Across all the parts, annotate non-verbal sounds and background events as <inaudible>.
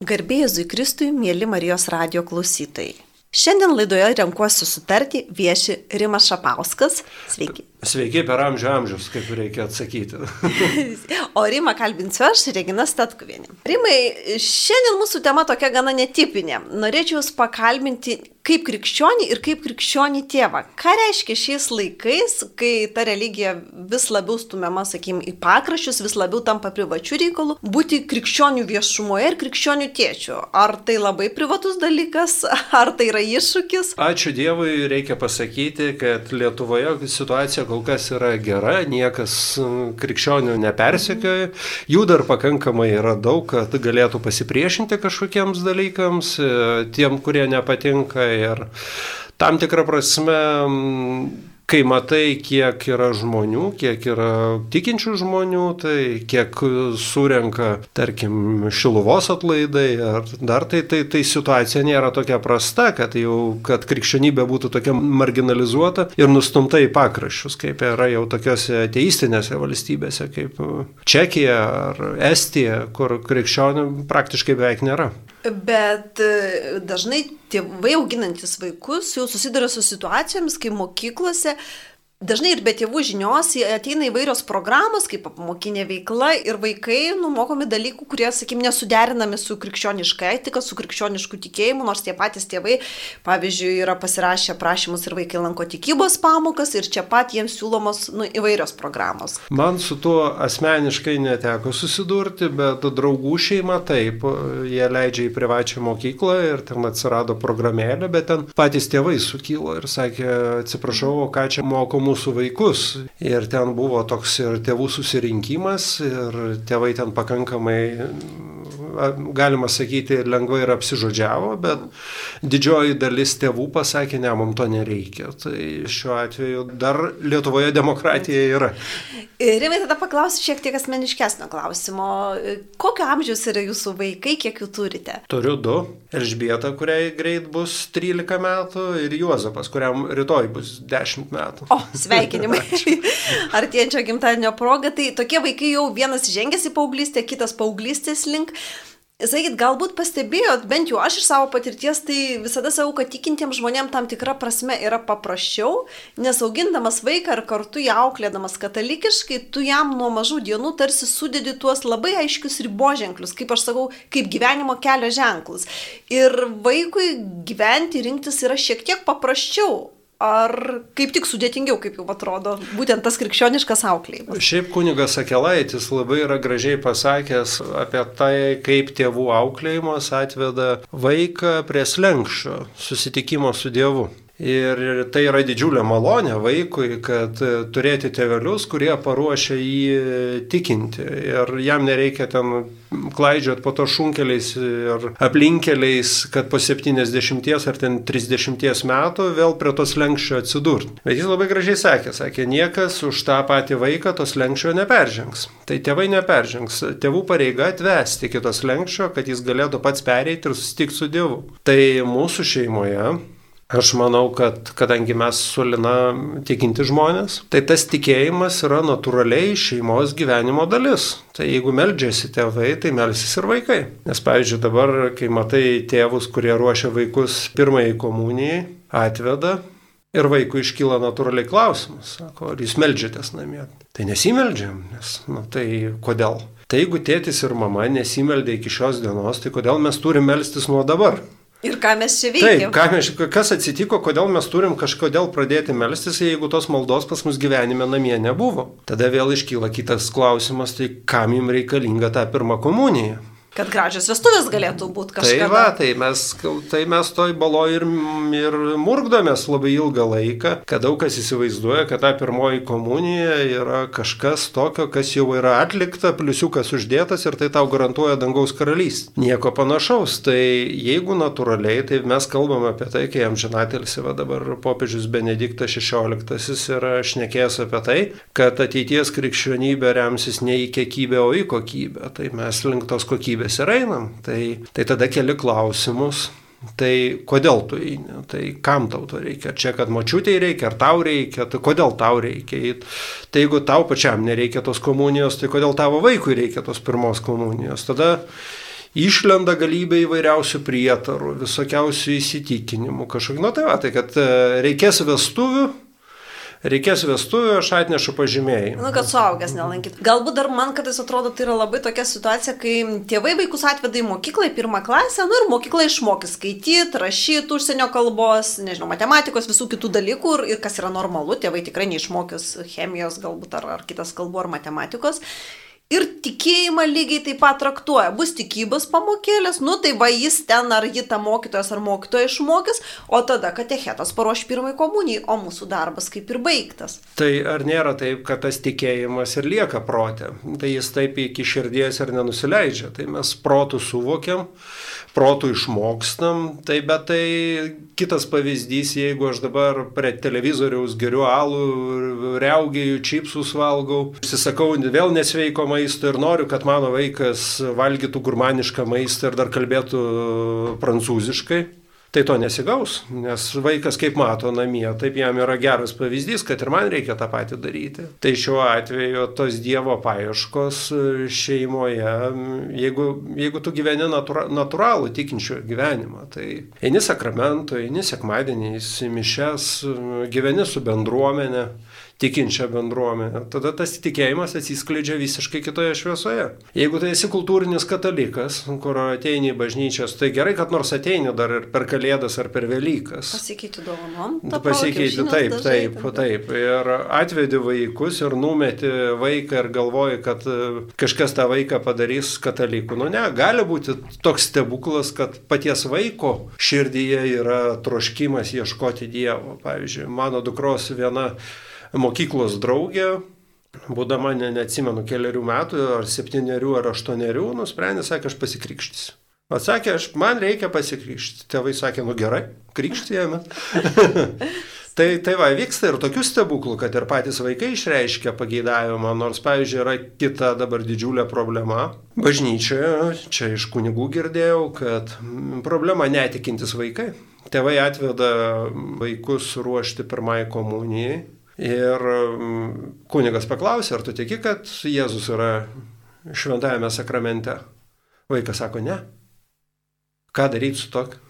Garbėjai Kristui, mėly Marijos radio klausytojai. Šiandien laidoje renkuosi sutartį vieši Rimas Šapauskas. Sveiki. Sveiki per amžių amžius, kaip reikia atsakyti. <laughs> o Rimą kalbinsiu aš, Regina Statkuvienė. Rimai, šiandien mūsų tema tokia gana netipinė. Norėčiau Jūs pakalbinti kaip krikščionį ir kaip krikščionį tėvą. Ką reiškia šiais laikais, kai ta religija vis labiau stumiama, sakykim, į pakraščius, vis labiau tampa privačių reikalų, būti krikščionių viešumoje ir krikščionių tėčių. Ar tai labai privatus dalykas, ar tai yra iššūkis? Ačiū Dievui, reikia pasakyti, kad Lietuvoje situacija kol kas yra gera, niekas krikščionių nepersekioja, jų dar pakankamai yra daug, kad galėtų pasipriešinti kažkokiems dalykams, e, tiem, kurie nepatinka ir tam tikrą prasme kai matai, kiek yra žmonių, kiek yra tikinčių žmonių, tai kiek surenka, tarkim, šiluvos atlaidai ar dar tai, tai, tai situacija nėra tokia prasta, kad jau, kad krikščionybė būtų tokia marginalizuota ir nustumta į pakraščius, kaip yra jau tokiose ateistinėse valstybėse, kaip Čekija ar Estija, kur krikščionių praktiškai beveik nėra. Bet e, dažnai tėvai auginantis vaikus jau susiduria su situacijomis, kai mokyklose Dažnai ir be tėvų žinios ateina įvairios programos, kaip apmokinė veikla ir vaikai numokomi dalykų, kurie, sakykim, nesuderinami su krikščioniška etika, su krikščionišku tikėjimu, nors tie patys tėvai, pavyzdžiui, yra pasirašę prašymus ir vaikai lanko tikybos pamokas ir čia pat jiems siūlomos nu, įvairios programos. Man su tuo asmeniškai neteko susidurti, bet draugų šeima taip, jie leidžia į privačią mokyklą ir ten atsirado programėlė, bet ten patys tėvai sukilo ir sakė, atsiprašau, ką čia mokomu mūsų vaikus. Ir ten buvo toks ir tėvų susirinkimas, ir tėvai ten pakankamai galima sakyti, lengvai ir apsižodžiavo, bet didžioji dalis tėvų pasakė, ne, mums to nereikia. Tai šiuo atveju dar Lietuvoje demokratija yra. Rimai, tada paklausiu šiek tiek asmeniškesnio klausimo. Kokio amžiaus yra jūsų vaikai, kiek jų turite? Turiu du. Elžbieta, kuriai greit bus 13 metų, ir Juozapas, kuriam rytoj bus 10 metų. O, sveikinimai. <laughs> Artėjančio gimtadienio proga, tai tokie vaikai jau vienas žengęs į paauglystę, kitas paauglystės link. Sakyt, galbūt pastebėjot, bent jau aš iš savo patirties, tai visada sakau, kad tikintiems žmonėms tam tikra prasme yra paprasčiau, nes augindamas vaiką ar kartu jį auklėdamas katalikiškai, tu jam nuo mažų dienų tarsi sudedi tuos labai aiškius riboženklius, kaip aš sakau, kaip gyvenimo kelio ženklus. Ir vaikui gyventi, rinktis yra šiek tiek paprasčiau ar kaip tik sudėtingiau, kaip jau atrodo, būtent tas krikščioniškas auklėjimas? Šiaip kunigas Akelaitis labai yra gražiai pasakęs apie tai, kaip tėvų auklėjimas atveda vaiką prie slengščio susitikimo su Dievu. Ir tai yra didžiulė malonė vaikui, kad turėti tėvelius, kurie paruošia jį tikinti. Ir jam nereikia ten klaidžiot po to šunkeliais ir aplinkeliais, kad po 70 ar ten 30 metų vėl prie tos lenkščio atsidurti. Bet jis labai gražiai sakė, sakė, niekas už tą patį vaiką tos lenkščio neperžengs. Tai tėvai neperžengs. Tėvų pareiga atvesti kitos lenkščio, kad jis galėtų pats pereiti ir susitikti su Dievu. Tai mūsų šeimoje Aš manau, kad kadangi mes su Lina tikinti žmonės, tai tas tikėjimas yra natūraliai šeimos gyvenimo dalis. Tai jeigu meldžiasi tėvai, tai melsis ir vaikai. Nes pavyzdžiui dabar, kai matai tėvus, kurie ruošia vaikus pirmai komunijai, atveda ir vaikui iškyla natūraliai klausimas, sako, ar jūs meldžiatės namie. Tai nesimeldžiam, nes, na tai kodėl? Tai jeigu tėtis ir mama nesimeldė iki šios dienos, tai kodėl mes turime melstis nuo dabar? Ir ką mes čia veikiame? Taip, mes, kas atsitiko, kodėl mes turim kažkodėl pradėti melstis, jeigu tos maldos pas mus gyvenime namie nebuvo. Tada vėl iškyla kitas klausimas, tai kam jums reikalinga ta pirma komunija? Kad gražios vestuvės galėtų būti kažkas. Tai va, tai mes, tai mes toj balo ir, ir murgdomės labai ilgą laiką, kad daug kas įsivaizduoja, kad ta pirmoji komunija yra kažkas tokio, kas jau yra atlikta, pliusiukas uždėtas ir tai tau garantuoja dangaus karalystė. Nieko panašaus. Tai jeigu natūraliai, tai mes kalbame apie tai, kai jam žinatelsi, va dabar popiežius Benediktas XVI yra šnekėjęs apie tai, kad ateities krikščionybė remsis ne į kiekybę, o į kokybę. Tai mes link tos kokybės valstybės ir einam. Tai, tai tada keli klausimus. Tai kodėl tu eini, tai kam tau to reikia, čia kad mačiutėjai reikia, ar tau reikia, tai kodėl tau reikia. Tai jeigu tau pačiam nereikia tos komunijos, tai kodėl tavo vaikui reikia tos pirmos komunijos. Tada išlenda galybė įvairiausių prietarų, visokiausių įsitikinimų, kažkokių. Nu tai va, tai kad e, reikės vestuvių, reikės vestuvių, aš atnešu pažymėjimą. Nu, kad suaugęs nelankyt. Galbūt dar man kartais atrodo, tai yra labai tokia situacija, kai tėvai vaikus atveda į mokyklą, į pirmą klasę, nu ir mokykla išmokys skaityti, rašyti užsienio kalbos, nežinau, matematikos, visų kitų dalykų ir, ir kas yra normalu, tėvai tikrai neišmokys chemijos galbūt ar, ar kitas kalbų ar matematikos. Ir tikėjimą lygiai taip pat traktuoja. Bus tikybos pamokėlės, nu tai va jis ten ar ji ta mokytojas ar mokytoja išmokys, o tada katechetas paruoš pirmai komunijai, o mūsų darbas kaip ir baigtas. Tai ar nėra taip, kad tas tikėjimas ir lieka protė? Tai jis taip iki širdies ir nenusileidžia. Tai mes protų suvokiam, protų išmokstam, tai bet tai kitas pavyzdys, jeigu aš dabar prie televizoriaus geriu alų, reaugėjų, čipsus valgau, užsisakau vėl nesveiko maisto ir noriu, kad mano vaikas valgytų gurmanišką maistą ir dar kalbėtų prancūziškai, tai to nesigaus, nes vaikas kaip mato namie, taip jam yra geras pavyzdys, kad ir man reikia tą patį daryti. Tai šiuo atveju tos Dievo paieškos šeimoje, jeigu, jeigu tu gyveni natura, natūralų tikinčių gyvenimą, tai eini sakramentų, eini sekmadieniais, mišes, gyveni su bendruomenė tikinčią bendruomenę, tada tas tikėjimas atsiskleidžia visiškai kitoje šviesoje. Jeigu tai esi kultūrinis katalikas, kur ateini į bažnyčias, tai gerai, kad nors ateini dar ir per Kalėdas ar per Velykas. Pasikeiti dovanom. Pasikeiti taip, taip, taip. Ir atvedi vaikus ir numeti vaiką ir galvoji, kad e, kažkas tą vaiką padarys kataliku. Nu ne, gali būti toks stebuklas, kad paties vaiko širdyje yra troškimas ieškoti Dievo. Pavyzdžiui, mano dukros viena mokyklos draugė, būdama, ne, neatsimenu, keliarių metų, ar septyniarių, ar aštuoniarių, nusprendė, sakė, aš pasikrikštysiu. Atsakė, aš, man reikia pasikrikštyti. Tėvai sakė, nu gerai, krikštijame. <laughs> tai, tai va, vyksta ir tokių stebuklų, kad ir patys vaikai išreiškia pageidavimą, nors, pavyzdžiui, yra kita dabar didžiulė problema. Bažnyčioje, čia iš kunigų girdėjau, kad problema netikintis vaikai. Tėvai atveda vaikus ruošti pirmai komunijai Ir mm, kunigas paklausė, ar tu tiki, kad Jėzus yra šventajame sakramente? Vaikas sako, ne. Ką daryti su tokiu?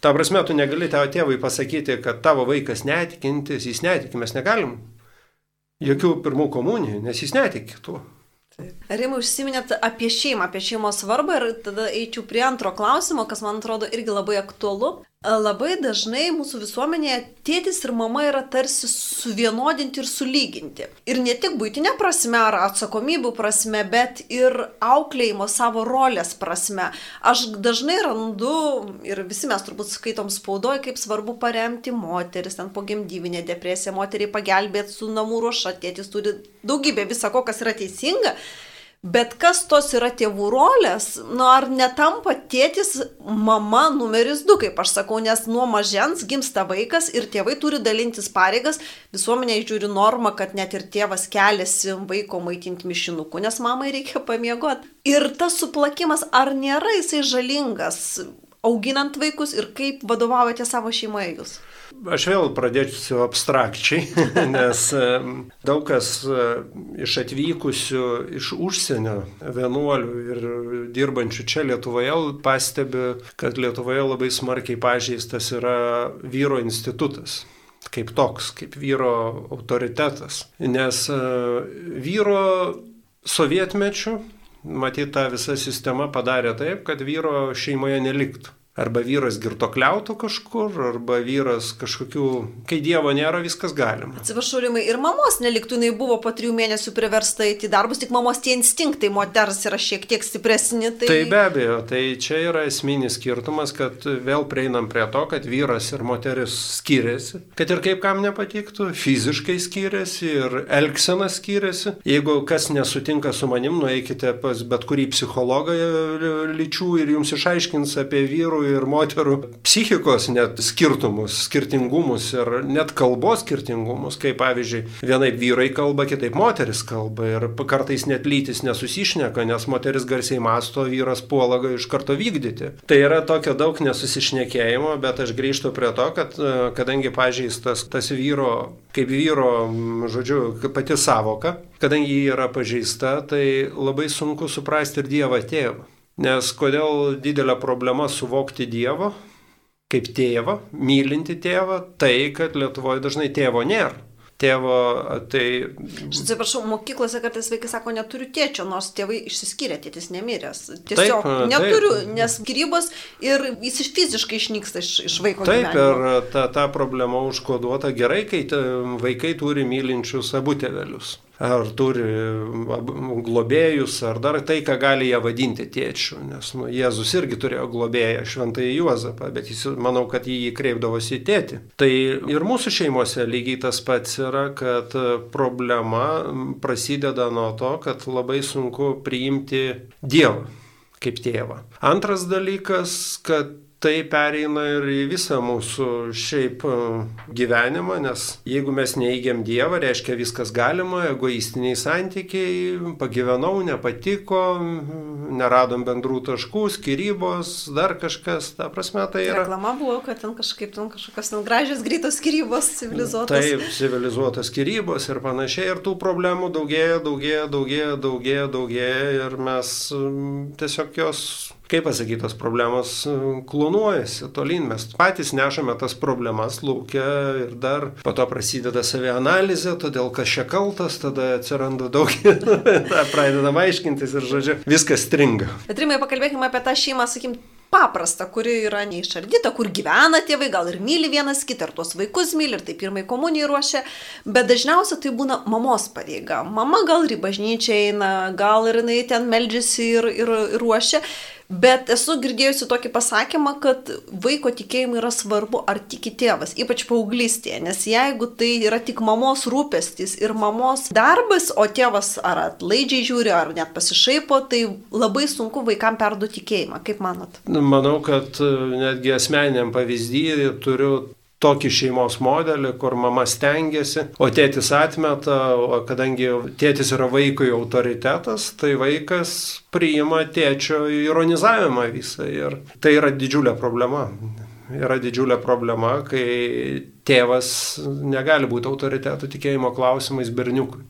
Ta prasme, tu negali tavo tėvui pasakyti, kad tavo vaikas netikintis, jis netiki, mes negalim jokių pirmų komunijų, nes jis netiki tuo. Rimai užsiminėt apie šeimą, apie šeimos svarbą ir tada eičiau prie antro klausimo, kas man atrodo irgi labai aktualu. Labai dažnai mūsų visuomenėje tėtis ir mama yra tarsi suvienodinti ir sulyginti. Ir ne tik būtinė prasme ar atsakomybių prasme, bet ir auklėjimo savo rolės prasme. Aš dažnai randu ir visi mes turbūt skaitom spaudoje, kaip svarbu paremti moteris, ten po gimdyvinė depresija, moteriai pagelbėti su namų ruoša, tėtis turi daugybę visako, kas yra teisinga. Bet kas tos yra tėvų rolės, nu ar netampa tėtis mama numeris du, kaip aš sakau, nes nuo mažens gimsta vaikas ir tėvai turi dalintis pareigas, visuomenė žiūri normą, kad net ir tėvas keliasi vaiko maitinti mišinuku, nes mamai reikia pamiegoti. Ir tas suplakimas, ar nėra jisai žalingas, auginant vaikus ir kaip vadovaujate savo šeimoje jūs? Aš vėl pradėsiu abstrakčiai, <laughs> nes daug kas e, iš atvykusių iš užsienio vienuolių ir dirbančių čia Lietuvoje pastebi, kad Lietuvoje labai smarkiai pažeistas yra vyro institutas kaip toks, kaip vyro autoritetas. Nes e, vyro sovietmečių, matyt, ta visa sistema padarė taip, kad vyro šeimoje neliktų arba vyras girtokliautų kažkur, arba vyras kažkokių, kai Dievo nėra, viskas galima. Atsiprašau, Rimai, ir mamos neliktų, jinai buvo po trijų mėnesių priversta įti darbus, tik mamos tie instinktai moters yra šiek tiek stipresni. Tai... tai be abejo, tai čia yra esminis skirtumas, kad vėl prieinam prie to, kad vyras ir moteris skiriasi, kad ir kaip kam nepatiktų, fiziškai skiriasi ir elgsena skiriasi. Jeigu kas nesutinka su manim, nueikite pas bet kurį psichologą lyčių ir jums išaiškins apie vyrų ir moterų psichikos net skirtumus, skirtingumus ir net kalbos skirtingumus, kaip pavyzdžiui, vienaip vyrai kalba, kitaip moteris kalba ir kartais net lytis nesusišneka, nes moteris garsiai masto, vyras puolaga iš karto vykdyti. Tai yra tokio daug nesusišnekėjimo, bet aš grįžtu prie to, kad e, kadangi pažeistas tas vyro, kaip vyro, žodžiu, pati savoka, kadangi ji yra pažeista, tai labai sunku suprasti ir Dievą tėvą. Nes kodėl didelė problema suvokti Dievą kaip tėvą, mylinti tėvą, tai, kad Lietuvoje dažnai tėvo nėra tėvo, tai... Aš atsiprašau, mokyklose kartais vaikai sako, neturiu tėčio, nors tėvai išsiskyrė, tėtis nemiręs. Tiesiog taip, neturiu, taip. nes skirybos ir jis fiziškai išnyksta iš, iš vaiko. Taip, gyvenimo. ir ta, ta problema užkoduota gerai, kai vaikai turi mylinčius abu tėvelius ar turi globėjus, ar dar tai, ką gali jie vadinti tėčiu. Nes nu, Jėzus irgi turėjo globėją šventąjį Juozapą, bet jis, manau, kad jį kreipdavosi į tėtį. Tai ir mūsų šeimose lygiai tas pats yra, kad problema prasideda nuo to, kad labai sunku priimti Dievą kaip tėvą. Antras dalykas, kad tai pereina ir į visą mūsų šiaip e, gyvenimą, nes jeigu mes neįgiam Dievą, reiškia viskas galima, egoistiniai santykiai, pagyvenau, nepatiko, neradom bendrų taškų, skirybos, dar kažkas, ta prasme tai yra. Reklama buvo, kad ten kažkaip ten kažkokios ten gražios greitos skirybos, civilizuotos. Taip, civilizuotos skirybos ir panašiai, ir tų problemų daugėja, daugėja, daugėja, daugėja, daugėja ir mes tiesiog jos kaip pasakyti, tos problemos e, klonuojasi tolyn, mes patys nešame tas problemas laukia ir dar po to prasideda savianalizė, todėl kas čia kaltas, tada atsiranda daug, <laughs> pradedam aiškintis ir žodžiu, viskas stringa. Bet rimai, pakalbėkime apie tą šeimą, sakykim, paprasta, kuri yra neišardyta, kur gyvena tėvai, gal ir myli vienas kitą, ir tuos vaikus myli, ir tai pirmai komunijai ruošia, bet dažniausiai tai būna mamos pareiga. Mama gal ir į bažnyčią eina, gal ir jinai ten meldžiasi ir, ir, ir ruošia. Bet esu girdėjusi tokį pasakymą, kad vaiko tikėjimui yra svarbu, ar tiki tėvas, ypač paauglystėje, nes jeigu tai yra tik mamos rūpestis ir mamos darbas, o tėvas ar atlaidžiai žiūri, ar net pasišaipo, tai labai sunku vaikam perduoti tikėjimą. Kaip manot? Manau, kad e, netgi asmeniniam pavyzdį turiu tokį šeimos modelį, kur mama stengiasi, o tėtis atmeta, o kadangi tėtis yra vaikui autoritetas, tai vaikas priima tėčio ironizavimą visą ir tai yra didžiulė problema. Yra didžiulė problema, kai tėvas negali būti autoritetų tikėjimo klausimais berniukui.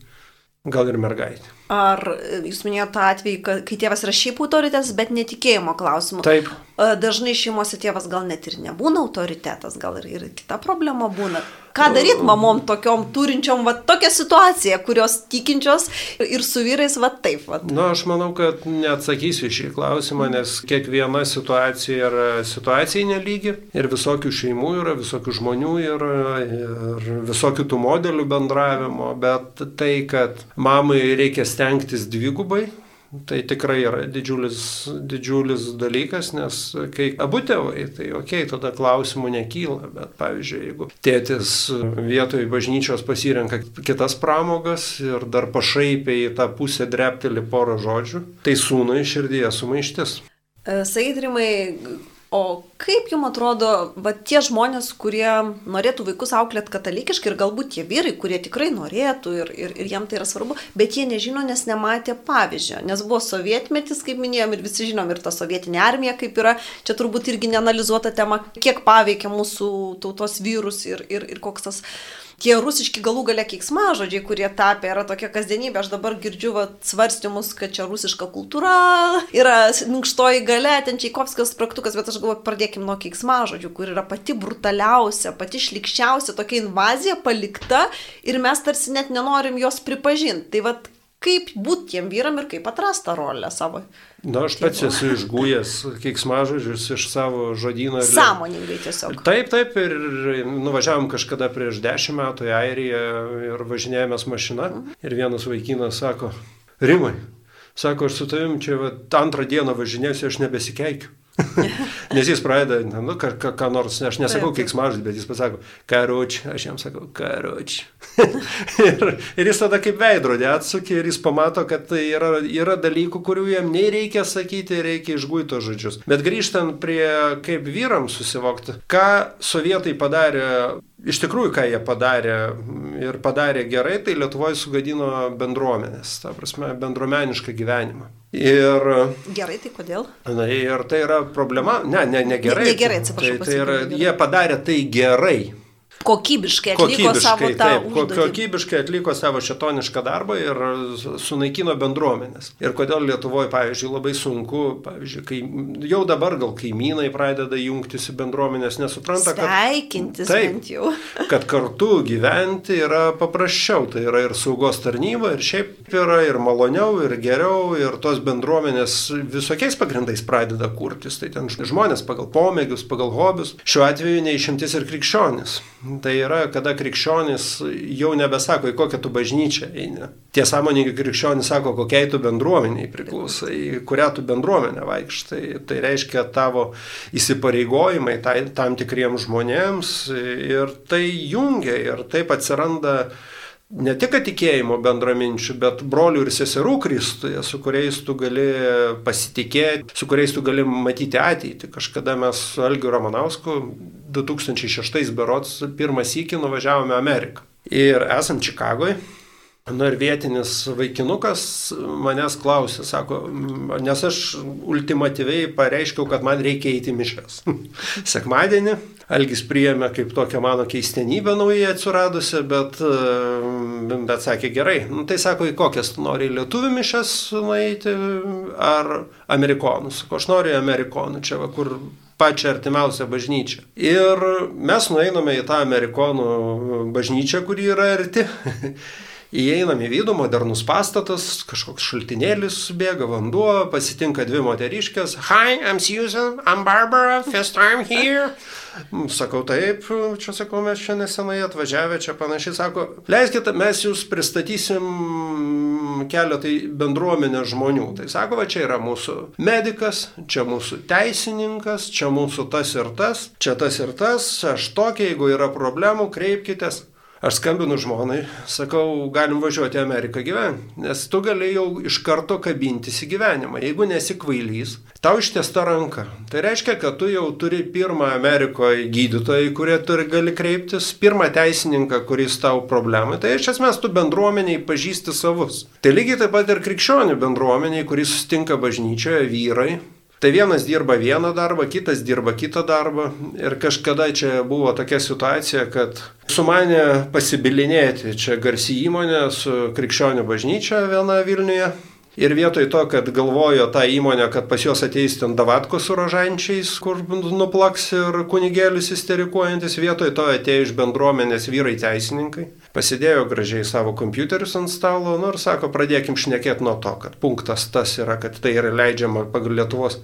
Gal ir mergaitė. Ar jūs minėjote tą atvejį, kai tėvas yra šiaip autoritetas, bet netikėjimo klausimu? Taip. Dažnai šeimose tėvas gal net ir nebūna autoritetas, gal ir, ir kita problema būna. Ką daryti mamom tokiom turinčiom, va tokią situaciją, kurios tikinčios ir su vyrais, va taip. Va. Na, nu, aš manau, kad neatsakysiu šį klausimą, nes kiekviena situacija yra situacijai nelygi ir visokių šeimų yra, visokių žmonių yra ir visokių tų modelių bendravimo, bet tai, kad mamai reikia stengtis dvigubai, Tai tikrai yra didžiulis, didžiulis dalykas, nes kai abu tėvai, tai ok, tada klausimų nekyla, bet pavyzdžiui, jeigu tėtis vietoj bažnyčios pasirenka kitas pramogas ir dar pašaipiai į tą pusę drepteli porą žodžių, tai sūnui širdyje sumaištis. E, Saidrimai, O kaip jums atrodo, va tie žmonės, kurie norėtų vaikus auklėti katalikiškai ir galbūt tie vyrai, kurie tikrai norėtų ir, ir, ir jiem tai yra svarbu, bet jie nežino, nes nematė pavyzdžio, nes buvo sovietmetis, kaip minėjom, ir visi žinom, ir ta sovietinė armija kaip yra, čia turbūt irgi neanalizuota tema, kiek paveikia mūsų tautos vyrus ir, ir, ir koks tas tie rusiški galų gale keiksmažodžiai, kurie tapę yra tokia kasdienybė. Aš dabar girdžiu va, svarstymus, kad čia rusiška kultūra yra minkštoji gale, ten Čaikovskis praktukas, bet aš galvoju, pradėkim nuo keiksmažodžių, kur yra pati brutaliausia, pati šlikščiausia tokia invazija palikta ir mes tarsi net nenorim jos pripažinti. Tai vad kaip būti tiem vyram ir kaip atrasti tą rolę savo. Na, aš pats esu išgūjęs keiksmažodžius iš savo žodyno. Ir... Sąmoningai tiesiog. Taip, taip, ir nuvažiavom kažkada prieš dešimt metų į Airiją ir važinėjomės mašina. Mhm. Ir vienas vaikinas sako, Rimai, sako, aš su tavim čia va, antrą dieną važinėsiu, aš nebesikeikiu. <laughs> Nes jis pradeda, nu, ką, ką, ką nors, aš nesakau keiksmažodį, bet jis pasako, karoč, aš jam sakau, karoč. <laughs> ir, ir jis tada kaip veidrodė atsukė ir jis pamato, kad tai yra, yra dalykų, kurių jam nei reikia sakyti, reikia išguito žodžius. Bet grįžtant prie kaip vyrams susivokti, ką sovietai padarė iš tikrųjų, ką jie padarė ir padarė gerai, tai Lietuvoje sugadino bendruomenės, ta prasme, bendruomenišką gyvenimą. Ir, gerai, tai kodėl? Na, ir tai yra problema, ne, ne, ne gerai. Ne, ne gerai, atsiprašau. Tai, tai yra, jie padarė tai gerai. Kokybiškai atliko savo tą taip, užduotį. kokybiškai atliko savo šetonišką darbą ir sunaikino bendruomenės. Ir kodėl Lietuvoje, pavyzdžiui, labai sunku, pavyzdžiui, kai jau dabar gal kaimynai pradeda jungtis į bendruomenės, nesupranta, kad... Sveikintis Taip. bent jau. <laughs> kad kartu gyventi yra paprasčiau. Tai yra ir saugos tarnyba, ir šiaip yra ir maloniau, ir geriau, ir tos bendruomenės visokiais pagrindais pradeda kurtis. Tai ten žmonės pagal pomėgius, pagal hobius. Šiuo atveju neišimtis ir krikščionis. Tai yra, kada krikščionis jau nebesako, į kokią tu bažnyčią eini. Tie sąmoningi krikščionis sako, kokiai tu bendruomeniai priklausai, į kurią tu bendruomenę vaikštai. Tai reiškia tavo įsipareigojimai tai, tam tikriems žmonėms ir tai jungia ir taip atsiranda ne tik tikėjimo bendraminčių, bet brolių ir seserų Kristuje, su kuriais tu gali pasitikėti, su kuriais tu gali matyti ateitį. Kažkada mes su Algiu Ramanausku 2006 berots pirmą sykį nuvažiavome Ameriką. Ir esam Čikagoje. Nu ir vietinis vaikinukas manęs klausė, sako, nes aš ultimatyviai pareiškiau, kad man reikia eiti mišęs. <laughs> Sekmadienį Algis priėmė kaip tokią mano keistenybę naujai atsiradusią, bet, bet sakė gerai. Nu, tai sako, į kokias tu nori lietuvių mišęs nueiti ar amerikonų. Sako, aš noriu amerikonų, čia va, kur pačią artimiausią bažnyčią. Ir mes nueiname į tą amerikonų bažnyčią, kuri yra arti. <laughs> Įeinam į vidų, modernus pastatas, kažkoks šaltinėlis subėga, vanduo, pasitinka dvi moteriškės. Hi, I'm Susan, I'm Barbara, first time here. Sakau taip, čia sakau, mes čia nesenai atvažiavę, čia panašiai sako, leiskite, mes jūs pristatysim keletai bendruomenę žmonių. Tai sako, va čia yra mūsų medikas, čia mūsų teisininkas, čia mūsų tas ir tas, čia tas ir tas, aš tokia, jeigu yra problemų, kreipkitės. Aš skambinu žmonai, sakau, galim važiuoti į Ameriką gyventi, nes tu gali jau iš karto kabintis į gyvenimą. Jeigu nesi kvailys, tau ištiesta ranka. Tai reiškia, kad tu jau turi pirmą Amerikoje gydytoją, į kurį turi gali kreiptis, pirmą teisininką, kuris tau problemai. Tai iš esmės tu bendruomeniai pažįsti savus. Tai lygiai taip pat ir krikščionių bendruomeniai, kuris sustinka bažnyčioje, vyrai, Tai vienas dirba vieną darbą, kitas dirba kitą darbą. Ir kažkada čia buvo tokia situacija, kad sumanė pasibilinėti čia garsi įmonė su krikščionių bažnyčia viena Vilniuje. Ir vietoj to, kad galvojo tą įmonę, kad pas juos ateis ten davatko su rožančiais, kur nuplaks ir kunigėlis isterikuojantis, vietoj to atėjo iš bendruomenės vyrai teisininkai, pasidėjo gražiai savo kompiuterius ant stalo, nu ir sako, pradėkim šnekėti nuo to, kad punktas tas yra, kad tai yra leidžiama pagal Lietuvos.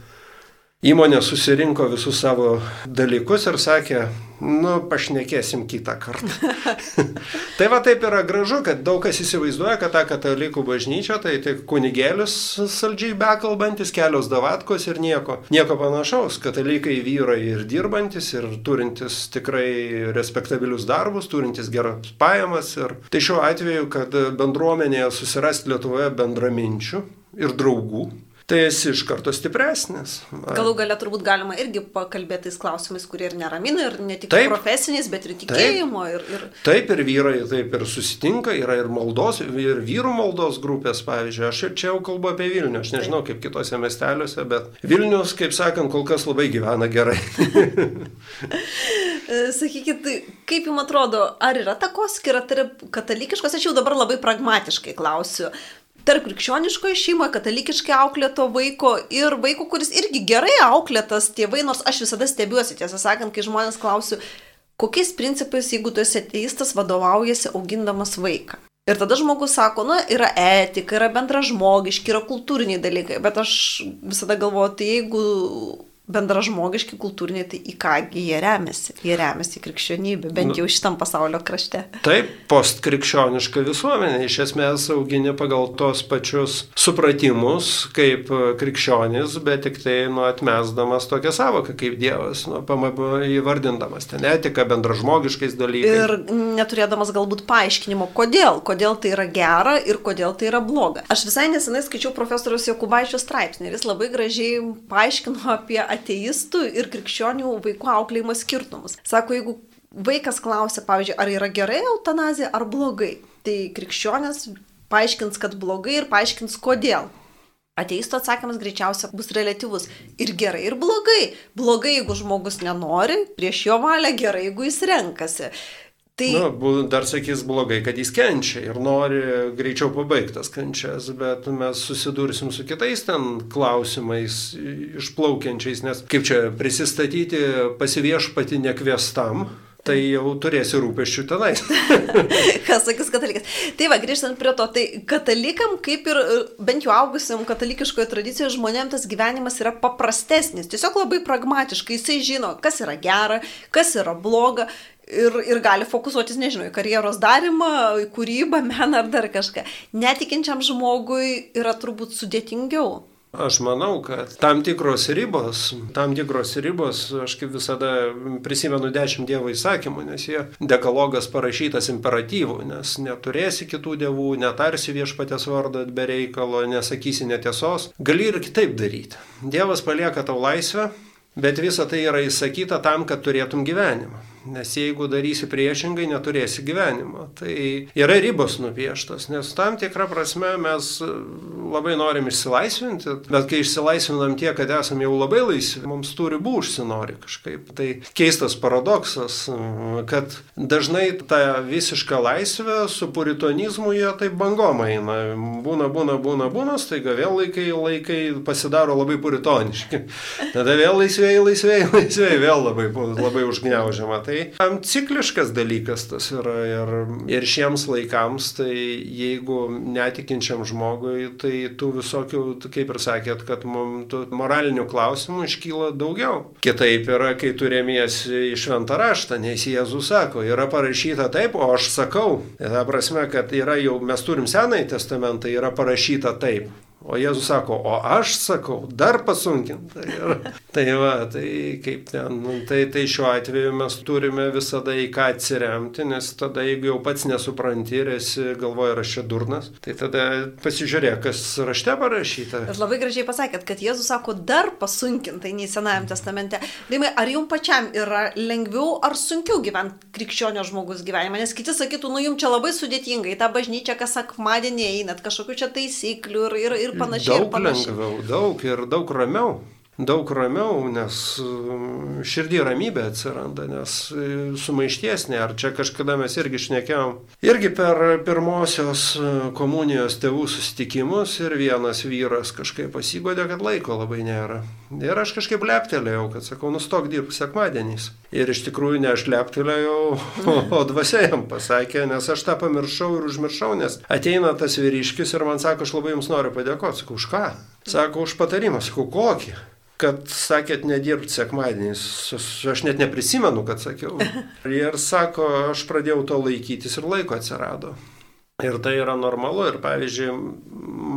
Įmonė susirinko visus savo dalykus ir sakė, nu, pašnekėsim kitą kartą. <laughs> tai va taip yra gražu, kad daug kas įsivaizduoja, kad ta katalikų bažnyčia tai tik kunigėlius saldžiai bekalbantis, kelios davatkos ir nieko. Nieko panašaus. Katalikai vyrai ir dirbantis, ir turintis tikrai respektabilius darbus, turintis geras pajamas. Ir tai šiuo atveju, kad bendruomenėje susirasti Lietuvoje bendraminčių ir draugų, tai esi iš karto stipresnis. Galų galia turbūt galima irgi pakalbėti tais klausimais, kurie ir neramina, ir ne tik taip, profesiniais, bet ir tikėjimo. Taip, ir, ir... taip ir vyrai taip ir susitinka, yra ir maldos, ir vyrų maldos grupės, pavyzdžiui. Aš čia jau kalbu apie Vilnių, aš nežinau taip. kaip kitose miesteliuose, bet Vilnius, kaip sakant, kol kas labai gyvena gerai. <laughs> Sakykit, kaip jums atrodo, ar yra takoskira tarp katalikiškos, aš jau dabar labai pragmatiškai klausiu, tarp krikščioniškoje šeimoje, katalikiškai auklėto vaiko ir vaiko, kuris irgi gerai auklėtas tėvai, nors aš visada stebiuosi, tiesą sakant, kai žmonės klausiu, kokiais principais, jeigu tu esi ateistas, vadovaujasi augindamas vaiką. Ir tada žmogus sako, na, yra etika, yra bendražmogiški, yra kultūriniai dalykai, bet aš visada galvoju, tai jeigu bendražmogiški kultūriniai, tai į kągi jie remiasi? Jie remiasi krikščionybė, bent jau šitam pasaulio krašte. Taip, postkrikščioniška visuomenė. Iš esmės augini pagal tos pačius supratimus kaip krikščionis, bet tik tai nu, atmesdamas tokią savoką kaip Dievas, nu, įvardindamas ten etiką, bendražmogiškais dalykais. Ir neturėdamas galbūt paaiškinimo, kodėl, kodėl tai yra gera ir kodėl tai yra bloga. Aš visai nesenai skaičiau profesorius Jokubaičio straipsnį ir jis labai gražiai paaiškino apie ateistų ir krikščionių vaikų auklėjimo skirtumus. Sako, jeigu vaikas klausia, pavyzdžiui, ar yra gerai eutanazija ar blogai, tai krikščionis paaiškins, kad blogai ir paaiškins, kodėl. Ateisto atsakymas greičiausia bus relativus. Ir gerai, ir blogai. Blogai, jeigu žmogus nenori, prieš jo valią, gerai, jeigu jis renkasi. Tai... Nu, dar sakys blogai, kad jis kenčia ir nori greičiau pabaigtas kančias, bet mes susidursim su kitais ten klausimais išplaukiančiais, nes kaip čia prisistatyti pasiviešpati nekviestam, tai jau turėsi rūpeščių tenais. <laughs> Kas sakys katalikas. Tai va, grįžtant prie to, tai katalikam, kaip ir bent jau augusiam katalikiškoje tradicijoje žmonėms tas gyvenimas yra paprastesnis. Tiesiog labai pragmatiškai jisai žino, kas yra gera, kas yra bloga. Ir, ir gali fokusuotis, nežinau, į karjeros darimą, į kūrybą, meną ar dar kažką. Netikinčiam žmogui yra turbūt sudėtingiau. Aš manau, kad tam tikros ribos, tam tikros ribos, aš kaip visada prisimenu dešimt dievo įsakymų, nes jie dekalogas parašytas imperatyvų, nes neturėsi kitų dievų, netarsi viešpatės vardą be reikalo, nesakysi netiesos, gali ir kitaip daryti. Dievas palieka tau laisvę, bet visa tai yra įsakyta tam, kad turėtum gyvenimą. Nes jeigu darysi priešingai, neturėsi gyvenimo. Tai yra ribos nupieštos, nes tam tikrą prasme mes labai norim išsilaisvinti, bet kai išsilaisvinam tie, kad esame jau labai laisvi, mums tų ribų užsinori kažkaip. Tai keistas paradoksas, kad dažnai ta visiška laisvė su puritonizmu jie taip bangom eina. Būna, būna, būna, būna, staiga vėl laikai, laikai pasidaro labai puritoniški. Tada vėl laisvėjai, laisvėjai, laisvėjai, vėl labai, labai užgneužiama. Tai Tai cikliškas dalykas tas yra ir, ir šiems laikams, tai jeigu netikinčiam žmogui, tai tų visokių, kaip ir sakėt, kad mums moralinių klausimų iškyla daugiau. Kitaip yra, kai turėmiesi į šventą raštą, nes Jėzus sako, yra parašyta taip, o aš sakau. Ta prasme, kad yra jau, mes turim senąjį testamentą, yra parašyta taip. O Jėzus sako, o aš sakau, dar pasunkinta. Ir, <laughs> tai va, tai kaip ten, nu, tai, tai šiuo atveju mes turime visada į ką atsiremti, nes tada jeigu jau pats nesupranti ir esi galvoja, ar aš čia durnas, tai tada pasižiūrėk, kas rašte parašyta. Bet labai gražiai pasakėt, kad Jėzus sako, dar pasunkinta nei Senajame testamente. Rimai, ar jums pačiam yra lengviau ar sunkiau gyventi krikščionio žmogus gyvenimą? Nes kiti sakytų, nu jums čia labai sudėtinga, į tą bažnyčią kas akmadienį einat, kažkokių čia taisyklių ir, ir, ir ir panašiai. Daug ir panašiai. lengviau, daug ir daug ramiau daug ramiau, nes mm, širdį ramybė atsiranda, nes e, sumaišties ne. Ar čia kažkada mes irgi šnekėjom. Irgi per pirmosios e, komunijos tėvų susitikimus ir vienas vyras kažkaip pasigodė, kad laiko labai nėra. Ir aš kažkaip leptelėjau, kad sakau, nustok dirbti sekmadieniais. Ir iš tikrųjų ne aš leptelėjau, o dvasia jam pasakė, nes aš tą pamiršau ir užmiršau, nes ateina tas vyriškis ir man sako, aš labai jums noriu padėkoti. Sakau, už ką? Sako, už patarimą. Sakau, kokį? Kad sakėt nedirbti sekmadieniais. Aš net neprisimenu, kad sakiau. <laughs> Ir sako, aš pradėjau to laikytis ir laiko atsirado. Ir tai yra normalu. Ir pavyzdžiui,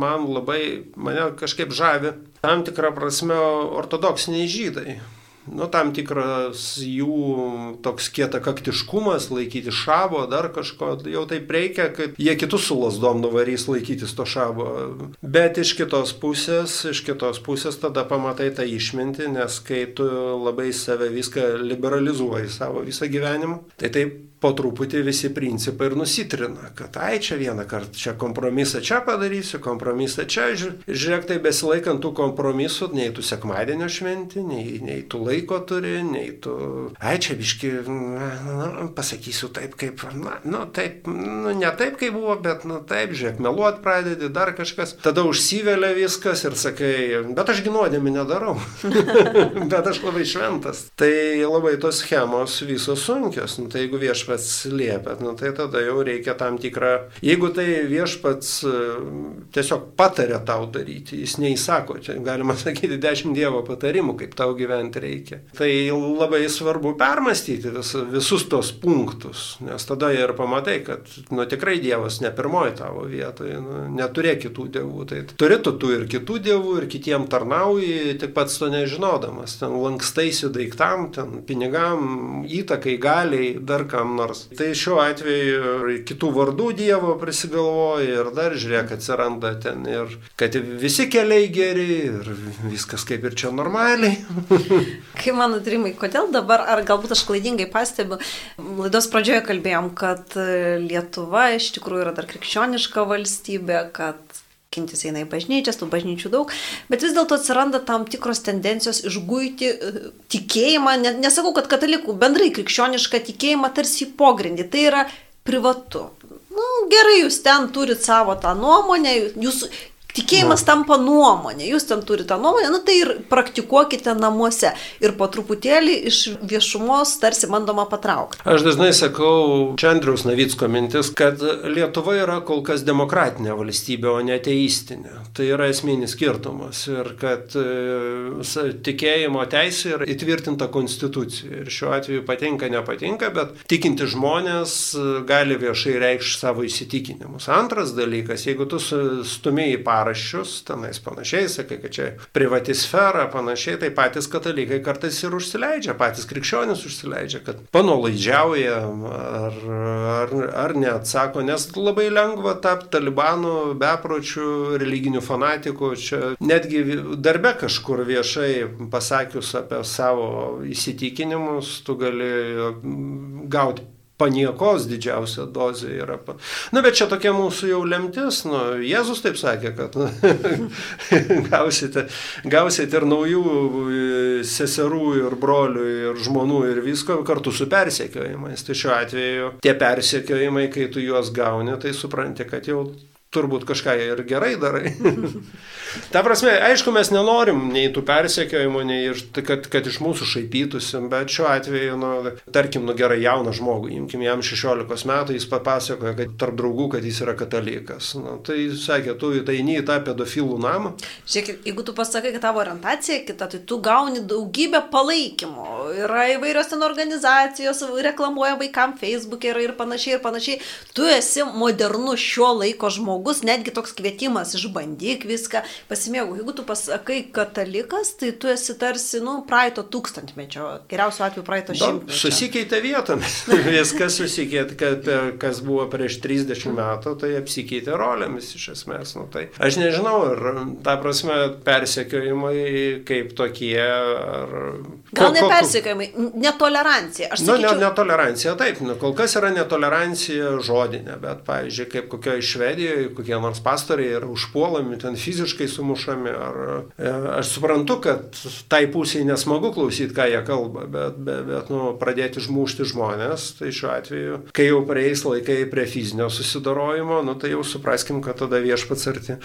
man labai, mane kažkaip žavi tam tikrą prasme ortodoksiniai žydai nu, tam tikras jų toks kietakaktiškumas, laikyti šabo, dar kažko, jau taip reikia, kad jie kitus su lasdom nuvarys laikytis to šabo. Bet iš kitos pusės, iš kitos pusės tada pamatai tą išmintį, nes kai tu labai save viską liberalizuoji savo visą gyvenimą, tai taip po truputį visi principai ir nusitrina, kad ai čia vieną kartą, čia kompromisą čia padarysiu, kompromisą čia, žiūrėk, tai besilaikant tų kompromisų, nei tu sekmadienio šventi, nei, nei tu laiko turi, nei tu, ai čia biški, na, pasakysiu taip, kaip, na, nu, taip, nu, ne taip, kaip buvo, bet, nu, taip, žiūrėk, meluot pradedi, dar kažkas, tada užsivelia viskas ir sakai, bet aš ginuodėmi nedarau, <laughs> bet aš labai šventas. Tai labai tos schemos visos sunkios, nu, tai jeigu vieš viešpats liepia, nu, tai tada jau reikia tam tikrą, jeigu tai viešpats e, tiesiog patarė tau daryti, jis neįsako, čia galima <laughs> sakyti dešimt Dievo patarimų, kaip tau gyventi reikia. Tai labai svarbu permastyti vis, visus tos punktus, nes tada ir pamatai, kad nu, tikrai Dievas ne pirmoji tavo vietoje, nu, neturė kitų dievų. Tai turi tu tų ir kitų dievų, ir kitiem tarnauji, tik pats to nežinodamas. Ten lankstaisi daiktam, ten pinigam, įtakai, galiai, dar kam nors. Tai šiuo atveju kitų vardų Dievo prisigalvoja ir dar žiūrėk atsiranda ten ir kad visi keliai geri ir viskas kaip ir čia normaliai. <laughs> Kaip mano trimai, kodėl dabar, ar galbūt aš klaidingai pastebiu, laidos pradžioje kalbėjom, kad Lietuva iš tikrųjų yra dar krikščioniška valstybė, kad tikintis eina į bažnyčias, tų bažnyčių daug, bet vis dėlto atsiranda tam tikros tendencijos išguiti e, tikėjimą, nesakau, kad katalikų bendrai krikščionišką tikėjimą tarsi į pogrindį, tai yra privatu. Nu, gerai, jūs ten turit savo tą nuomonę, jūs Tikėjimas Na. tampa nuomonė, jūs ten turite nuomonę, nu tai ir praktikuokite namuose. Ir po truputėlį iš viešumos tarsi bandoma patraukti. Aš dažnai sakau, čia Andriaus Navicko mintis, kad Lietuva yra kol kas demokratinė valstybė, o ne teistinė. Tai yra esminis skirtumas. Ir kad e, tikėjimo teisė yra įtvirtinta konstitucijoje. Ir šiuo atveju patinka, nepatinka, bet tikinti žmonės e, gali viešai reikšti savo įsitikinimus. Antras dalykas, jeigu tu stumiai į parą, dienoraščius, tenais panašiai, sakai, kad čia privati sfera, panašiai, tai patys katalikai kartais ir užsileidžia, patys krikščionys užsileidžia, kad panolaidžiauja ar, ar, ar neatsako, nes labai lengva tapti talibanu, bepročių, religinių fanatikų, čia netgi darbe kažkur viešai pasakius apie savo įsitikinimus, tu gali gauti paniekos didžiausia dozė yra. Na, bet čia tokia mūsų jau lemtis, nu, Jėzus taip sakė, kad nu, <laughs> gausite, gausite ir naujų e, seserų, ir brolių, ir žmonų, ir visko kartu su persekiojimais. Tai šiuo atveju tie persekiojimai, kai tu juos gauni, tai supranti, kad jau turbūt kažką ir gerai darai. <laughs> Ta prasme, aišku, mes nenorim nei tų persekiojimų, nei ir, kad, kad iš mūsų šaipytųsi, bet šiuo atveju, nu, tarkim, nu gerai jauną žmogų, imkim jam 16 metų, jis papasakoja, kad tarp draugų, kad jis yra katalikas. Nu, tai sakė, tu tai eini į tą pedofilų namą. Žiūrėk, jeigu tu pasakai, kad tavo orientacija kita, tai tu gauni daugybę palaikymo. Yra įvairios ten organizacijos, reklamuoja vaikam Facebook'e ir, ir panašiai, ir panašiai. Tu esi modernus šio laiko žmogus žmogus, netgi toks kvietimas, išbandyk viską, pasimėgau. Jeigu tu pasakai katalikas, tai tu esi tarsi, nu, praeito tūkstantmečio, geriausiu atveju praeito šimtmečio. Susikeitė vietomis, <laughs> viskas susikeitė, kad kas buvo prieš 30 metų, tai apsikeitė rolėmis iš esmės. Nu, tai aš nežinau, ar ta prasme persekiojimai kaip tokie, ar... Gal ne persekiojimai, netolerancija. Aš sakyčiau... Nu, ne, netolerancija, taip, nu, kol kas yra netolerancija žodinė, bet, pavyzdžiui, kaip kokioje Švedijoje, kokie nors pastoriai yra užpuolami, ten fiziškai sumušami. Ar, e, aš suprantu, kad tai pusiai nesmagu klausyti, ką jie kalba, bet, bet, bet nu, pradėti žmušti žmonės, tai šiuo atveju, kai jau prieis laikai prie fizinio susidarojimo, nu, tai jau supraskim, kad tada viešpats arti.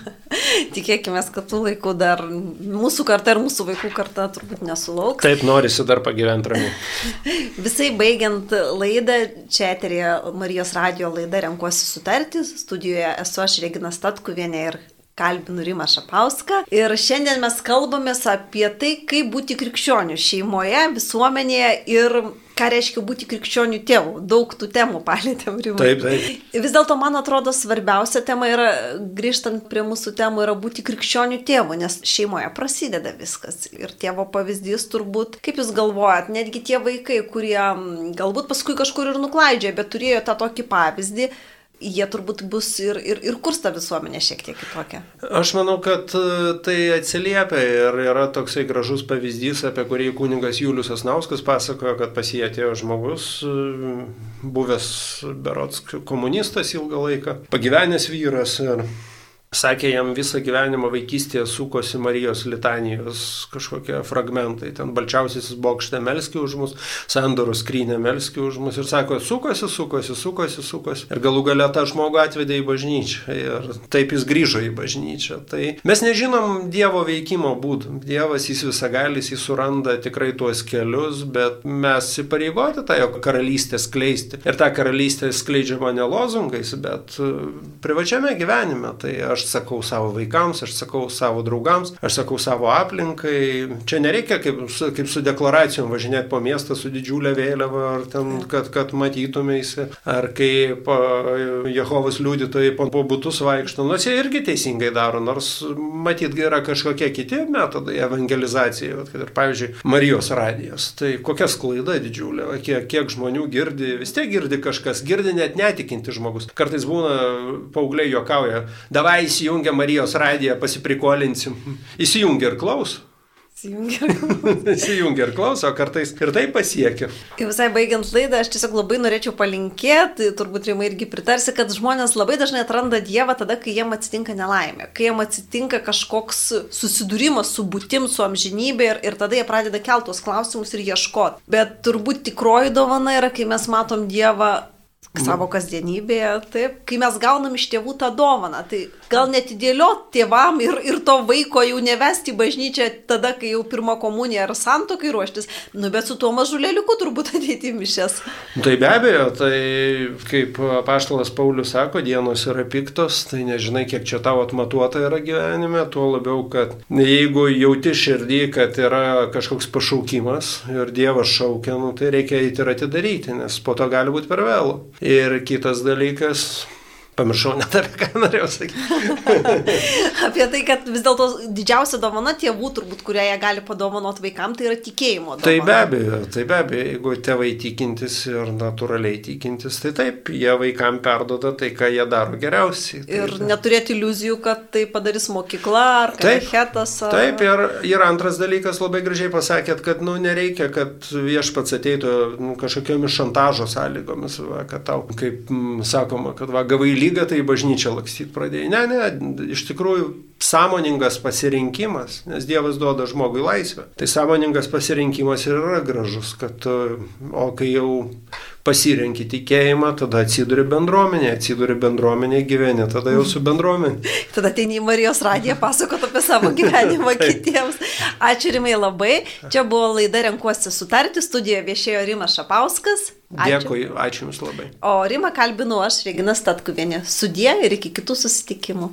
<laughs> Tikėkime, kad tų laikų dar mūsų karta ir mūsų vaikų karta turbūt nesulauks. Taip, norisi dar pagyventi ramiai. <laughs> Visai baigiant laidą, čia eterėje Marijos radio laida Renkuosi sutarti, studijoje esu aš Regina Statkuvienė ir kalbinu Rimą Šapauską. Ir šiandien mes kalbamės apie tai, kaip būti krikščionių šeimoje, visuomenėje ir ką reiškia būti krikščionių tėvų. Daug tų temų palėtėm Rimą. Taip, taip. Vis dėlto, man atrodo, svarbiausia tema yra, grįžtant prie mūsų temų, yra būti krikščionių tėvų, nes šeimoje prasideda viskas. Ir tėvo pavyzdys turbūt, kaip jūs galvojat, netgi tie vaikai, kurie galbūt paskui kažkur ir nuklaidžia, bet turėjo tą tokį pavyzdį, jie turbūt bus ir, ir, ir kurs tą visuomenę šiek tiek kitokią. Aš manau, kad e, tai atsiliepia ir yra toksai gražus pavyzdys, apie kurį kunigas Julius Asnauskas pasakojo, kad pas jį atėjo žmogus, e, buvęs berots komunistas ilgą laiką, pagyvenęs vyras ir Sakė, jam visą gyvenimą vaikystėje sukosi Marijos litanijos kažkokie fragmentai. Ten balčiausiasis bokšte melski už mus, sandorų skrynė melski už mus ir sako, sukosi, sukosi, sukosi, sukosi. Ir galų gale tą žmogų atvedė į bažnyčią ir taip jis grįžo į bažnyčią. Tai mes nežinom Dievo veikimo būdų. Dievas jis visagalis, jis suranda tikrai tuos kelius, bet mes įpareigoti tą jo karalystę skleisti. Ir tą karalystę skleidžiama ne lozungais, bet privačiame gyvenime. Tai aš aš sakau savo vaikams, aš sakau savo draugams, aš sakau savo aplinkai. Čia nereikia kaip, kaip su deklaracijom važinėti po miestą su didžiulė vėliava, ar ten, kad, kad matytumėsi, ar kaip Jehovos liudytojai po, būtus vaikšto. Nors jie irgi teisingai daro, nors matyt yra kažkokie kiti metodai evangelizacijai, kad ir pavyzdžiui Marijos radijas. Tai kokia sklaida didžiulė, kiek, kiek žmonių girdi, vis tiek girdi kažkas, girdi net netikinti žmogus. Kartais būna paaugliai juokauja, davai įsijungia Marijos radiją, pasiprikolinsim. Įsijungia ir klaus. Įsijungia ir klauso, <laughs> kartais ir tai pasiekia. Ir visai baigiant laidą, aš tiesiog labai norėčiau palinkėti, turbūt Rimai irgi pritarsi, kad žmonės labai dažnai atranda Dievą tada, kai jiem atsitinka nelaimė, kai jiem atsitinka kažkoks susidūrimas su būtim, su amžinybė ir, ir tada jie pradeda keltos klausimus ir ieškoti. Bet turbūt tikroji dovana yra, kai mes matom Dievą savo kasdienybėje, taip, kai mes gaunam iš tėvų tą dovaną, tai gal net įdėliot tėvam ir, ir to vaiko jau nevesti į bažnyčią tada, kai jau pirmą komuniją ar santokai ruoštis, nu bet su tuo mažulėliuku turbūt <laughs> ateiti į mišes. Tai be abejo, tai kaip paštalas Paulius sako, dienos yra piktos, tai nežinai, kiek čia tavo atmatuota yra gyvenime, tuo labiau, kad jeigu jauti širdį, kad yra kažkoks pašaukimas ir Dievas šaukia, nu, tai reikia eiti ir atidaryti, nes po to gali būti per vėlų. Ir kitas dalykas, Pamiršau net apie ką norėjau sakyti. <laughs> apie tai, kad vis dėlto didžiausia dovana tėvų, turbūt, kurią jie gali padovanoti vaikams, tai yra tikėjimo dovana. Tai be abejo, tai be abejo, jeigu tėvai tikintis ir natūraliai tikintis, tai taip, jie vaikams perdoda tai, ką jie daro geriausiai. Tai, ir neturėti iliuzijų, kad tai padarys mokykla ar katechetas. Ar... Taip, ir, ir antras dalykas, labai gražiai pasakėt, kad nu, nereikia, kad viešpats ateitų nu, kažkokiamis šantažo sąlygomis, va, kad tau, kaip m, sakoma, kad va, gavai lygą tai bažnyčia lakstyti pradėjai. Ne, ne, iš tikrųjų sąmoningas pasirinkimas, nes Dievas duoda žmogui laisvę. Tai sąmoningas pasirinkimas ir yra gražus, kad, o kai jau pasirenki tikėjimą, tada atsiduri bendruomenė, atsiduri bendruomenė gyveni, tada jau su bendruomenė. <laughs> tada ateini į Marijos radiją pasakot apie savo <laughs> gyvenimą kitiems. Ačiū Rimai labai. Čia buvo laida Renkuosi sutarti, studijoje viešėjo Rimas Šapauskas. Ačiū. Dėkui, ačiū Jums labai. O Rimą kalbinu aš, Regina Statkuvienė. Sudė ir iki kitų susitikimų.